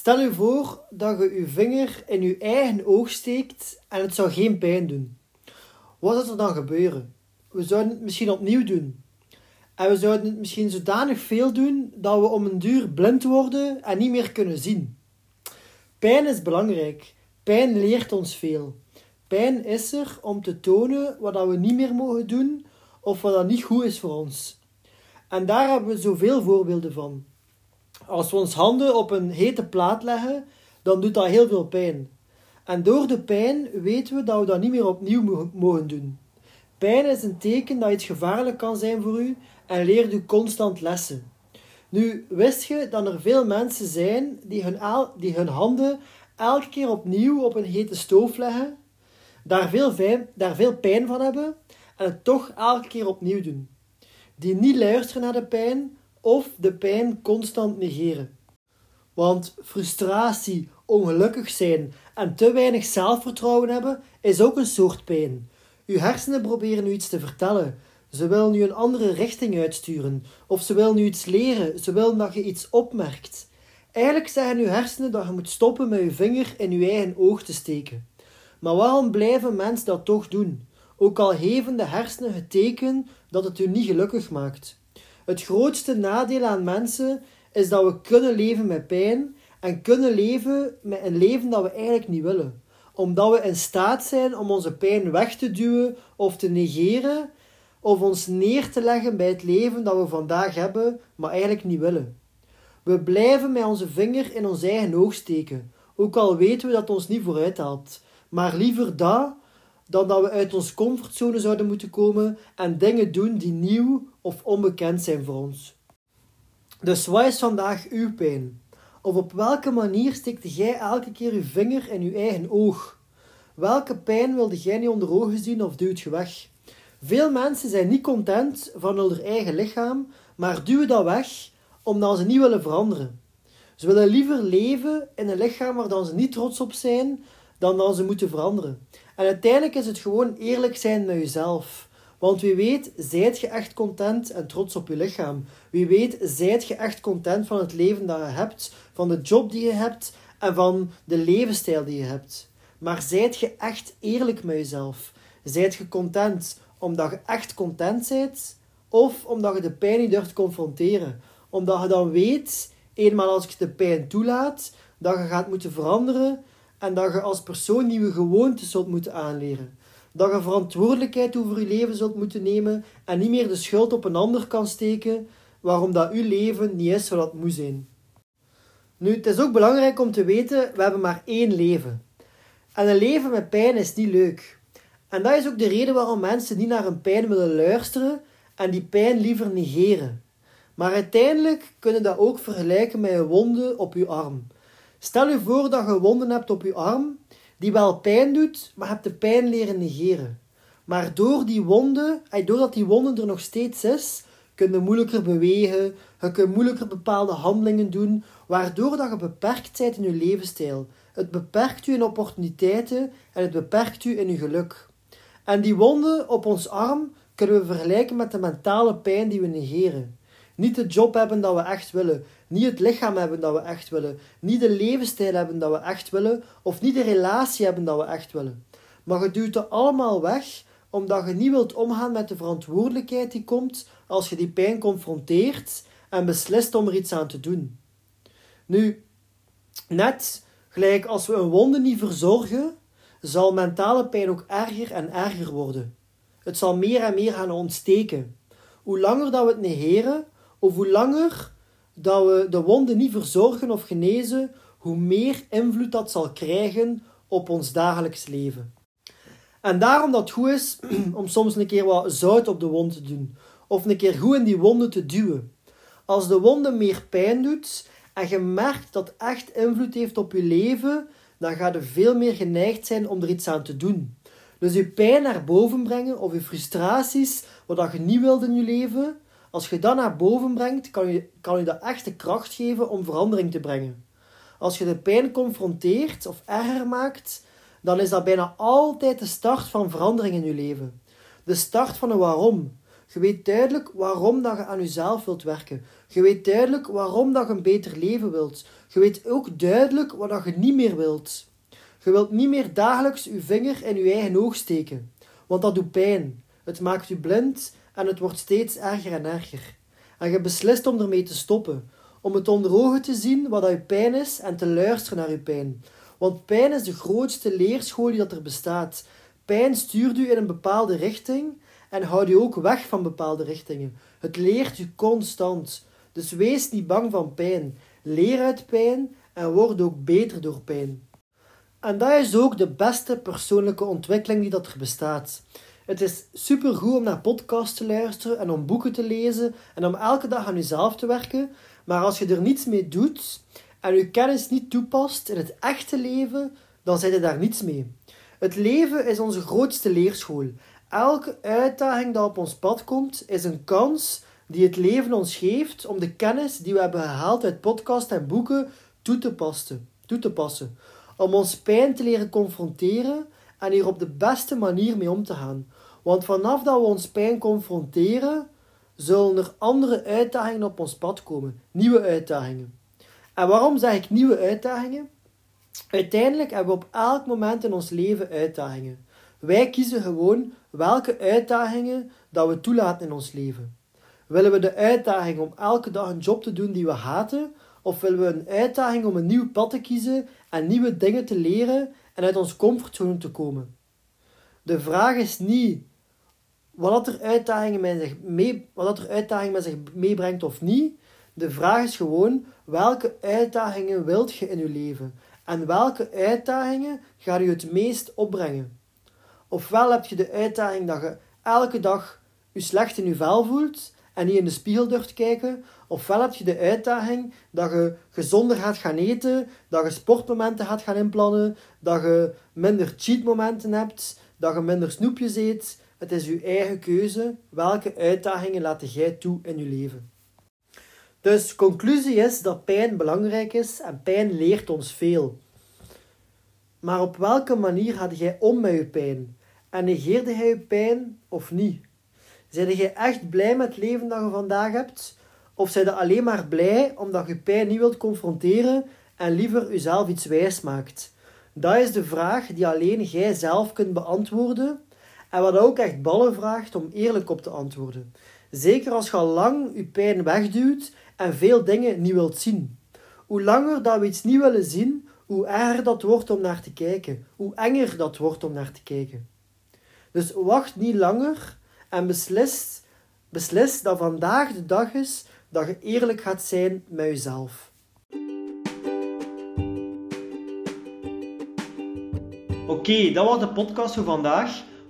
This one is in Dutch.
Stel je voor dat je je vinger in je eigen oog steekt en het zou geen pijn doen. Wat zou er dan gebeuren? We zouden het misschien opnieuw doen. En we zouden het misschien zodanig veel doen dat we om een duur blind worden en niet meer kunnen zien. Pijn is belangrijk. Pijn leert ons veel. Pijn is er om te tonen wat we niet meer mogen doen of wat niet goed is voor ons. En daar hebben we zoveel voorbeelden van. Als we ons handen op een hete plaat leggen, dan doet dat heel veel pijn. En door de pijn weten we dat we dat niet meer opnieuw mogen doen. Pijn is een teken dat iets gevaarlijk kan zijn voor u en leert u constant lessen. Nu, wist je dat er veel mensen zijn die hun, die hun handen elke keer opnieuw op een hete stoof leggen, daar veel, daar veel pijn van hebben en het toch elke keer opnieuw doen? Die niet luisteren naar de pijn, of de pijn constant negeren. Want frustratie, ongelukkig zijn en te weinig zelfvertrouwen hebben is ook een soort pijn. Uw hersenen proberen u iets te vertellen. Ze willen u een andere richting uitsturen, of ze willen u iets leren, ze willen dat je iets opmerkt. Eigenlijk zeggen uw hersenen dat je moet stoppen met uw vinger in uw eigen oog te steken. Maar waarom blijven mensen dat toch doen? Ook al geven de hersenen het teken dat het u niet gelukkig maakt. Het grootste nadeel aan mensen is dat we kunnen leven met pijn en kunnen leven met een leven dat we eigenlijk niet willen. Omdat we in staat zijn om onze pijn weg te duwen of te negeren of ons neer te leggen bij het leven dat we vandaag hebben, maar eigenlijk niet willen. We blijven met onze vinger in ons eigen oog steken, ook al weten we dat ons niet vooruit helpt. Maar liever dat dan dat we uit onze comfortzone zouden moeten komen en dingen doen die nieuw of onbekend zijn voor ons. Dus wat is vandaag uw pijn? Of op welke manier steekt jij elke keer uw vinger in uw eigen oog? Welke pijn wilde jij niet onder ogen zien of duwt je weg? Veel mensen zijn niet content van hun eigen lichaam, maar duwen dat weg omdat ze niet willen veranderen. Ze willen liever leven in een lichaam waar ze niet trots op zijn, dan dat ze moeten veranderen. En uiteindelijk is het gewoon eerlijk zijn met jezelf. Want wie weet, zijt je echt content en trots op je lichaam. Wie weet, zijt je echt content van het leven dat je hebt, van de job die je hebt en van de levensstijl die je hebt. Maar zijt je echt eerlijk met jezelf? Zijt je content omdat je echt content bent? Of omdat je de pijn niet durft confronteren? Omdat je dan weet, eenmaal als ik de pijn toelaat, dat je gaat moeten veranderen en dat je als persoon nieuwe gewoontes zult moeten aanleren. Dat je verantwoordelijkheid over je leven zult moeten nemen en niet meer de schuld op een ander kan steken waarom dat uw leven niet is wat het moet zijn. Nu, het is ook belangrijk om te weten, we hebben maar één leven. En een leven met pijn is niet leuk. En dat is ook de reden waarom mensen niet naar hun pijn willen luisteren en die pijn liever negeren. Maar uiteindelijk kunnen dat ook vergelijken met een wonde op je arm. Stel je voor dat je wonden hebt op je arm, die wel pijn doet, maar hebt de pijn leren negeren. Maar door die wonden, doordat die wonde er nog steeds is, kun je moeilijker bewegen, je kunt moeilijker bepaalde handelingen doen, waardoor dat je beperkt bent in je levensstijl. Het beperkt u in opportuniteiten en het beperkt u in je geluk. En die wonden op ons arm kunnen we vergelijken met de mentale pijn die we negeren. Niet de job hebben dat we echt willen. Niet het lichaam hebben dat we echt willen. Niet de levensstijl hebben dat we echt willen. Of niet de relatie hebben dat we echt willen. Maar je duwt het allemaal weg omdat je niet wilt omgaan met de verantwoordelijkheid die komt als je die pijn confronteert en beslist om er iets aan te doen. Nu, net gelijk als we een wonde niet verzorgen, zal mentale pijn ook erger en erger worden. Het zal meer en meer gaan ontsteken. Hoe langer dat we het negeren, of hoe langer dat we de wonden niet verzorgen of genezen, hoe meer invloed dat zal krijgen op ons dagelijks leven. En daarom dat het goed is om soms een keer wat zout op de wond te doen, of een keer goed in die wonden te duwen. Als de wonde meer pijn doet en je merkt dat echt invloed heeft op je leven, dan ga je veel meer geneigd zijn om er iets aan te doen. Dus je pijn naar boven brengen of je frustraties, wat je niet wilt in je leven, als je dat naar boven brengt, kan je, kan je dat echt de kracht geven om verandering te brengen. Als je de pijn confronteert of erger maakt, dan is dat bijna altijd de start van verandering in je leven. De start van een waarom. Je weet duidelijk waarom dat je aan jezelf wilt werken. Je weet duidelijk waarom dat je een beter leven wilt. Je weet ook duidelijk wat dat je niet meer wilt. Je wilt niet meer dagelijks je vinger in je eigen oog steken, want dat doet pijn. Het maakt je blind en het wordt steeds erger en erger. En je beslist om ermee te stoppen, om het onder ogen te zien wat je pijn is en te luisteren naar je pijn. Want pijn is de grootste leerschool die dat er bestaat. Pijn stuurt u in een bepaalde richting en houdt u ook weg van bepaalde richtingen. Het leert u constant. Dus wees niet bang van pijn. Leer uit pijn en word ook beter door pijn. En dat is ook de beste persoonlijke ontwikkeling die dat er bestaat. Het is supergoed om naar podcasts te luisteren en om boeken te lezen en om elke dag aan jezelf te werken. Maar als je er niets mee doet en je kennis niet toepast in het echte leven, dan zit je daar niets mee. Het leven is onze grootste leerschool. Elke uitdaging die op ons pad komt, is een kans die het leven ons geeft om de kennis die we hebben gehaald uit podcasts en boeken toe te passen. Toe te passen. Om ons pijn te leren confronteren en hier op de beste manier mee om te gaan. Want vanaf dat we ons pijn confronteren, zullen er andere uitdagingen op ons pad komen. Nieuwe uitdagingen. En waarom zeg ik nieuwe uitdagingen? Uiteindelijk hebben we op elk moment in ons leven uitdagingen. Wij kiezen gewoon welke uitdagingen dat we toelaten in ons leven. Willen we de uitdaging om elke dag een job te doen die we haten? Of willen we een uitdaging om een nieuw pad te kiezen en nieuwe dingen te leren en uit onze comfortzone te komen? De vraag is niet wat er uitdagingen met zich, mee, wat er uitdagingen met zich meebrengt of niet. De vraag is gewoon welke uitdagingen wilt je in je leven en welke uitdagingen ga je het meest opbrengen. Ofwel heb je de uitdaging dat je elke dag je slecht in je vel voelt en niet in de spiegel durft kijken. Ofwel heb je de uitdaging dat je gezonder gaat gaan eten, dat je sportmomenten gaat gaan inplannen, dat je minder cheatmomenten hebt, dat je minder snoepjes eet. Het is je eigen keuze. Welke uitdagingen laat jij toe in je leven? Dus conclusie is dat pijn belangrijk is en pijn leert ons veel. Maar op welke manier had jij om met je pijn? En negeerde jij je pijn of niet? Zijn jij echt blij met het leven dat je vandaag hebt? Of zijn je alleen maar blij omdat je pijn niet wilt confronteren en liever jezelf iets wijs maakt? Dat is de vraag die alleen jij zelf kunt beantwoorden en wat ook echt ballen vraagt om eerlijk op te antwoorden. Zeker als je al lang je pijn wegduwt en veel dingen niet wilt zien. Hoe langer dat we iets niet willen zien, hoe erger dat wordt om naar te kijken. Hoe enger dat wordt om naar te kijken. Dus wacht niet langer en beslis, beslis dat vandaag de dag is dat je eerlijk gaat zijn met jezelf. Oké, dat was de podcast voor vandaag.